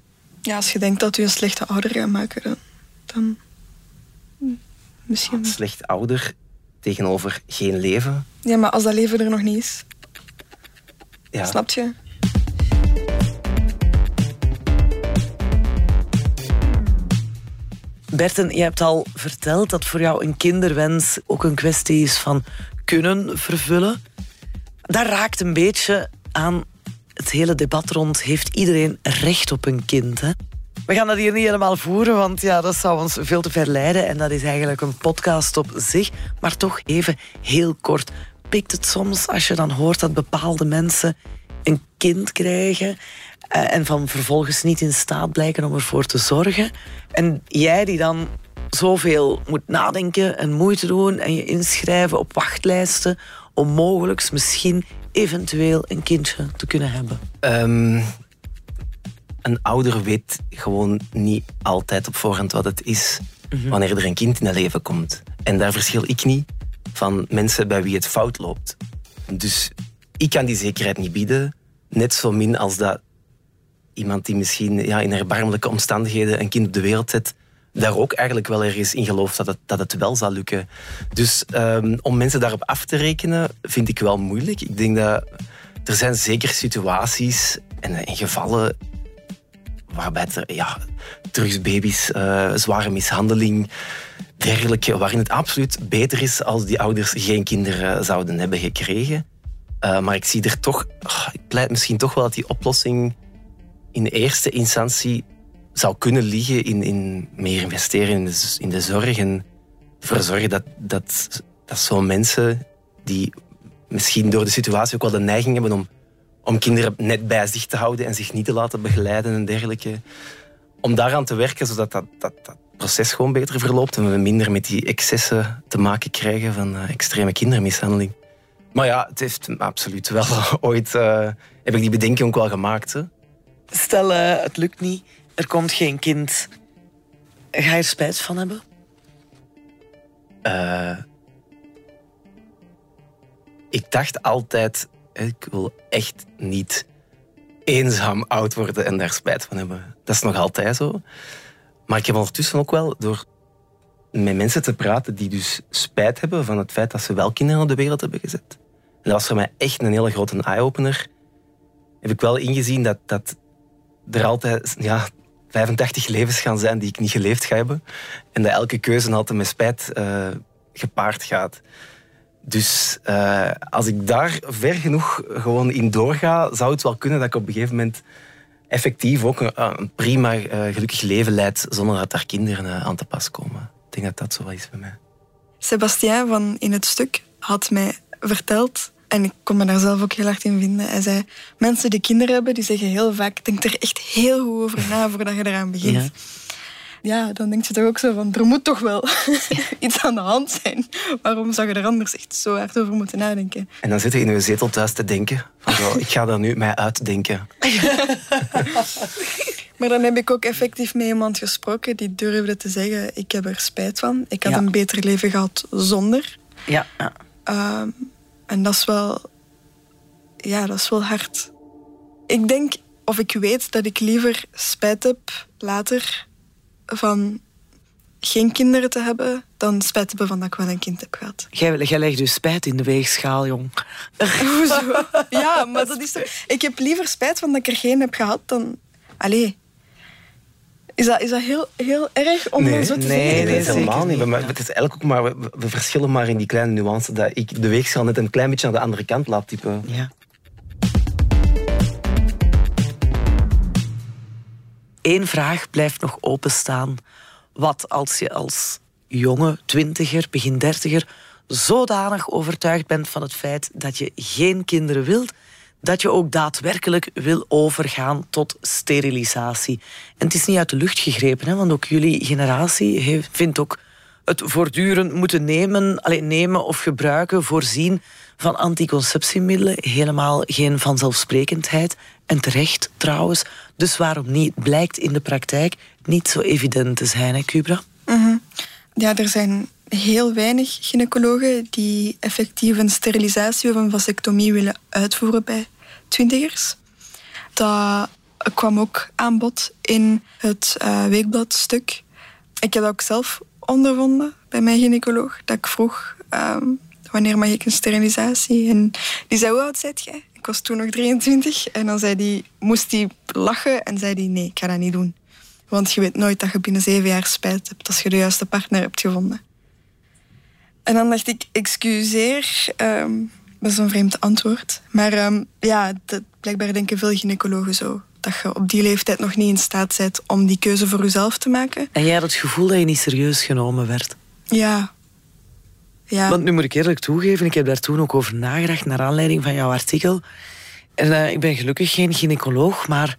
Ja, als je denkt dat u een slechte ouder gaat maken, dan... dan misschien... Een slecht ouder tegenover geen leven. Ja, maar als dat leven er nog niet is. Ja. Snap je? Berten, je hebt al verteld dat voor jou een kinderwens ook een kwestie is van kunnen vervullen. Dat raakt een beetje aan het hele debat rond heeft iedereen recht op een kind. Hè? We gaan dat hier niet helemaal voeren, want ja, dat zou ons veel te ver leiden. En dat is eigenlijk een podcast op zich. Maar toch even heel kort. Pikt het soms als je dan hoort dat bepaalde mensen een kind krijgen eh, en van vervolgens niet in staat blijken om ervoor te zorgen. En jij die dan zoveel moet nadenken en moeite doen en je inschrijven op wachtlijsten om mogelijk misschien eventueel een kindje te kunnen hebben? Um, een ouder weet gewoon niet altijd op voorhand wat het is mhm. wanneer er een kind in het leven komt. En daar verschil ik niet van mensen bij wie het fout loopt. Dus ik kan die zekerheid niet bieden, net zo min als dat iemand die misschien ja, in erbarmelijke omstandigheden een kind op de wereld zet, daar ook eigenlijk wel ergens in gelooft dat het, dat het wel zal lukken. Dus um, om mensen daarop af te rekenen, vind ik wel moeilijk. Ik denk dat er zijn zeker situaties en, en gevallen waarbij er ja, drugsbaby's, uh, zware mishandeling, dergelijke, waarin het absoluut beter is als die ouders geen kinderen zouden hebben gekregen. Uh, maar ik zie er toch, oh, ik pleit misschien toch wel dat die oplossing in eerste instantie zou kunnen liggen in, in meer investeren in de, in de zorg en ervoor zorgen dat, dat, dat zo'n mensen die misschien door de situatie ook wel de neiging hebben om, om kinderen net bij zich te houden en zich niet te laten begeleiden en dergelijke, om daaraan te werken zodat dat, dat, dat proces gewoon beter verloopt en we minder met die excessen te maken krijgen van uh, extreme kindermishandeling. Maar ja, het heeft absoluut wel ooit... Uh, heb ik die bedenking ook wel gemaakt. Hè? Stel, uh, het lukt niet er komt geen kind. Ga je er spijt van hebben? Ik dacht altijd, ik wil echt niet eenzaam oud worden en daar spijt van hebben. Dat is nog altijd zo. Maar ik heb ondertussen ook wel door met mensen te praten die dus spijt hebben van het feit dat ze wel kinderen op de wereld hebben gezet. En dat was voor mij echt een hele grote eye-opener. Heb ik wel ingezien dat, dat er altijd ja, 85 levens gaan zijn die ik niet geleefd ga hebben. En dat elke keuze altijd met spijt uh, gepaard gaat. Dus uh, als ik daar ver genoeg gewoon in doorga, zou het wel kunnen dat ik op een gegeven moment effectief ook een, een prima uh, gelukkig leven leid zonder dat daar kinderen aan te pas komen. Ik denk dat dat zo is bij mij. Sebastien van In het Stuk had mij verteld en ik kon me daar zelf ook heel hard in vinden. Hij zei, mensen die kinderen hebben, die zeggen heel vaak, denk er echt heel goed over na voordat je eraan begint. Ja. Ja dan denk je toch ook zo van, er moet toch wel iets aan de hand zijn. Waarom zou je er anders echt zo hard over moeten nadenken? En dan zit je in je zetel thuis te denken, van zo, ik ga daar nu mij uitdenken. Maar dan heb ik ook effectief met iemand gesproken die durfde te zeggen, ik heb er spijt van. Ik had een beter leven gehad zonder. Ja. ja. Ehm, en dat is wel, ja, dat is wel hard. Ik denk, of ik weet dat ik liever spijt heb later van geen kinderen te hebben, dan spijt hebben van dat ik wel een kind heb gehad. Jij, jij legt dus spijt in de weegschaal, jong. Hoezo? Ja, maar dat is toch... Ik heb liever spijt van dat ik er geen heb gehad dan... Allee, is dat, is dat heel, heel erg om nee, zo te nee, zeggen? Nee, helemaal niet. Maar het is eigenlijk ook maar, we, we, verschillen maar in die kleine nuance dat ik de weegschaal net een klein beetje aan de andere kant laat typen. Ja. Eén vraag blijft nog openstaan. Wat als je als jonge twintiger, begin dertiger zodanig overtuigd bent van het feit dat je geen kinderen wilt, dat je ook daadwerkelijk wil overgaan tot sterilisatie. En het is niet uit de lucht gegrepen, hè, want ook jullie generatie heeft, vindt ook het voortdurend moeten nemen, alleen nemen of gebruiken, voorzien van anticonceptiemiddelen helemaal geen vanzelfsprekendheid. En terecht trouwens. Dus waarom niet? Blijkt in de praktijk niet zo evident te zijn, hè, Cubra? Mm Ja, er zijn heel weinig gynaecologen die effectief een sterilisatie of een vasectomie willen uitvoeren bij twintigers. Dat kwam ook aan bod in het uh, weekbladstuk. Ik heb dat ook zelf ondervonden bij mijn gynaecoloog. Dat ik vroeg, um, wanneer mag ik een sterilisatie? En die zei, hoe oud zijt jij? Ik was toen nog 23. En dan zei die, moest hij lachen en zei hij, nee, ik ga dat niet doen. Want je weet nooit dat je binnen zeven jaar spijt hebt als je de juiste partner hebt gevonden. En dan dacht ik, excuseer, um, dat is een vreemd antwoord. Maar um, ja, dat, blijkbaar denken veel gynaecologen zo. Dat je op die leeftijd nog niet in staat bent om die keuze voor jezelf te maken. En jij had het gevoel dat je niet serieus genomen werd? Ja. Ja. Want nu moet ik eerlijk toegeven, ik heb daar toen ook over nagedacht naar aanleiding van jouw artikel. En uh, ik ben gelukkig geen gynaecoloog, maar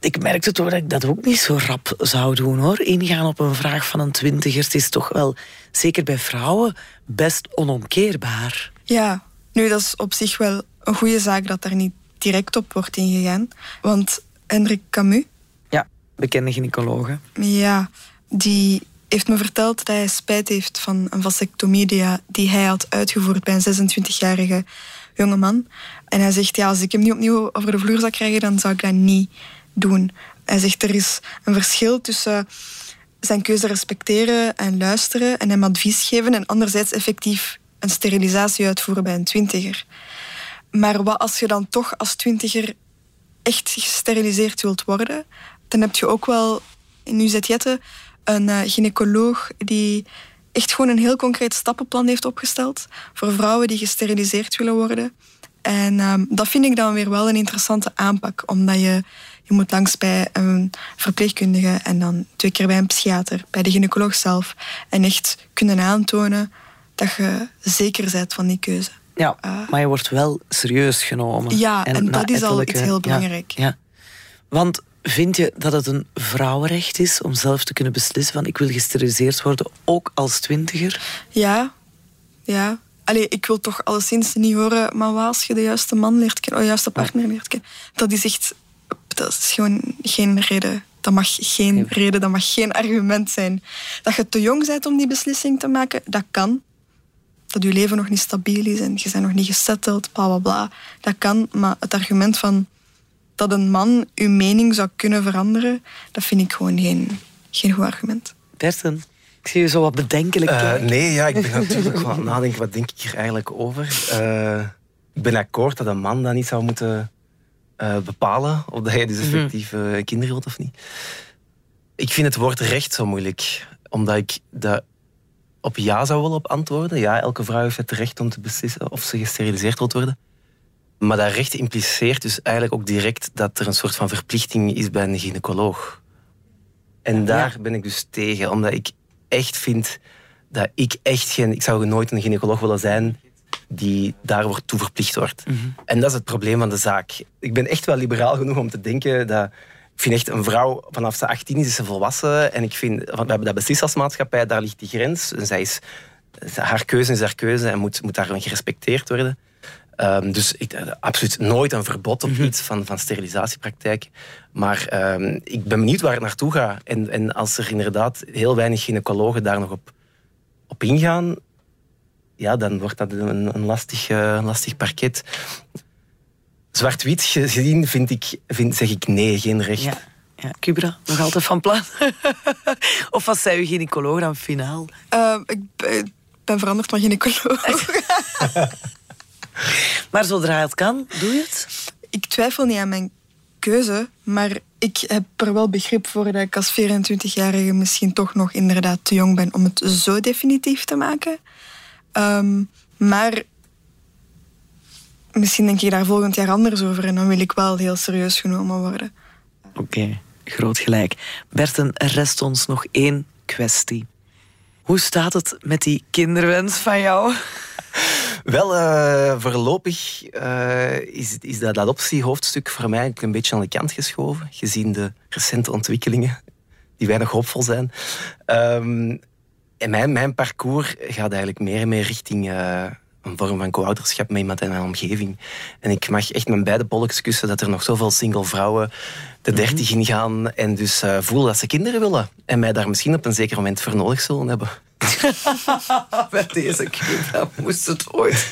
ik merkte toch dat ik dat ook niet zo rap zou doen hoor. Ingaan op een vraag van een twintiger, het is toch wel, zeker bij vrouwen, best onomkeerbaar. Ja, nu dat is op zich wel een goede zaak dat daar niet direct op wordt ingegaan. Want Hendrik Camus... Ja, bekende gynaecologe. Ja, die heeft me verteld dat hij spijt heeft van een vasectomie die, hij had uitgevoerd bij een 26-jarige jonge man. En hij zegt, ja, als ik hem niet opnieuw over de vloer zou krijgen, dan zou ik dat niet doen. Hij zegt, er is een verschil tussen zijn keuze respecteren en luisteren en hem advies geven en anderzijds effectief een sterilisatie uitvoeren bij een twintiger. Maar wat als je dan toch als twintiger echt gesteriliseerd wilt worden, dan heb je ook wel in UZ Jette een uh, gynaecoloog die echt gewoon een heel concreet stappenplan heeft opgesteld voor vrouwen die gesteriliseerd willen worden. En um, dat vind ik dan weer wel een interessante aanpak, omdat je, je moet langs bij een verpleegkundige en dan twee keer bij een psychiater, bij de gynaecoloog zelf. En echt kunnen aantonen dat je zeker bent van die keuze. Ja, uh, maar je wordt wel serieus genomen. Ja, en, en dat is al iets heel belangrijk. Ja, ja. Want vind je dat het een vrouwenrecht is om zelf te kunnen beslissen van ik wil gesteriliseerd worden, ook als twintiger? Ja, ja. Allee, ik wil toch alleszins niet horen, maar als je de juiste man leert kennen, of de juiste partner leert kennen? Dat is echt, dat is gewoon geen reden. Dat mag geen reden, dat mag geen argument zijn. Dat je te jong bent om die beslissing te maken, dat kan. Dat je leven nog niet stabiel is en je bent nog niet gesetteld, bla bla bla. Dat kan, maar het argument van dat een man uw mening zou kunnen veranderen, dat vind ik gewoon geen, geen goed argument. Berten, ik zie je zo wat bedenkelijk uh, Nee, ja, ik ben natuurlijk aan het nadenken, wat denk ik hier eigenlijk over? Uh, ik ben akkoord dat een man dat niet zou moeten uh, bepalen of dat hij dus mhm. effectief uh, kinderen wilt of niet. Ik vind het woord recht zo moeilijk, omdat ik dat op ja zou willen op antwoorden. Ja, elke vrouw heeft het recht om te beslissen of ze gesteriliseerd wilt worden. Maar dat recht impliceert dus eigenlijk ook direct dat er een soort van verplichting is bij een gynaecoloog. En daar ben ik dus tegen, omdat ik echt vind dat ik echt geen... Ik zou nooit een gynaecoloog willen zijn die daar toe verplicht wordt. En dat is het probleem van de zaak. Ik ben echt wel liberaal genoeg om te denken dat... Ik vind echt een vrouw, vanaf ze 18 is, is ze volwassen. En ik vind, we hebben dat beslist als maatschappij, daar ligt die grens. En zij is, haar keuze is haar keuze en moet, moet daarin gerespecteerd worden. Um, dus ik, uh, absoluut nooit een verbod op mhm. iets van, van sterilisatiepraktijk. Maar um, ik ben benieuwd waar het naartoe gaat. En, en als er inderdaad heel weinig gynaecologen daar nog op, op ingaan, ja, dan wordt dat een, een lastig, uh, lastig parket. Zwart-wit gezien vind ik, vind, zeg ik nee, geen recht. Ja. Ja, Cubra, nog altijd van plan? of was zij uw gynaecoloog dan finaal? Uh, ik ben veranderd van gynaecoloog. Maar zodra het kan, doe je het? Ik twijfel niet aan mijn keuze, maar ik heb er wel begrip voor dat ik als 24-jarige misschien toch nog inderdaad te jong ben om het zo definitief te maken. Ehm, maar misschien denk ik daar volgend jaar anders over en dan wil ik wel heel serieus genomen worden. Oké, groot gelijk. Berten, er rest ons nog één kwestie. Hoe staat het met die kinderwens van jou? Wel, uh, voorlopig uh, is, is dat adoptiehoofdstuk voor mij een beetje aan de kant geschoven, gezien de recente ontwikkelingen, die weinig hoopvol zijn. Um, en mijn, mijn parcours gaat eigenlijk meer en meer richting uh, een vorm van co-ouderschap met iemand in mijn omgeving. En ik mag echt mijn beide polks kussen dat er nog zoveel single vrouwen de mhm. dertig in gaan en dus voelen dat ze kinderen willen. En mij daar misschien op een zeker moment voor nodig zullen hebben. Bij deze keer moest het ooit.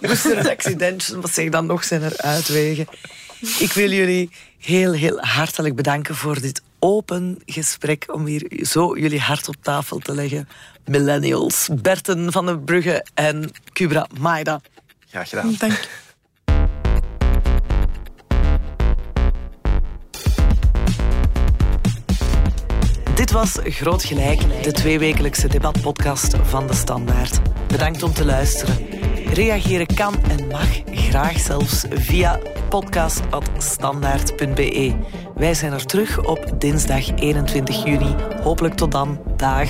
moest er een accidentje, wat zeg dan nog, zijn er uitwegen. Ik wil jullie heel, heel hartelijk bedanken voor dit open gesprek. Om hier zo jullie hart op tafel te leggen. Millennials, Berten van den Brugge en Cubra Maida. Graag gedaan. Dank Dit was Groot Gelijk, de tweewekelijkse debatpodcast van De Standaard. Bedankt om te luisteren. Reageren kan en mag, graag zelfs via podcast.standaard.be. Wij zijn er terug op dinsdag 21 juni. Hopelijk tot dan. Dag.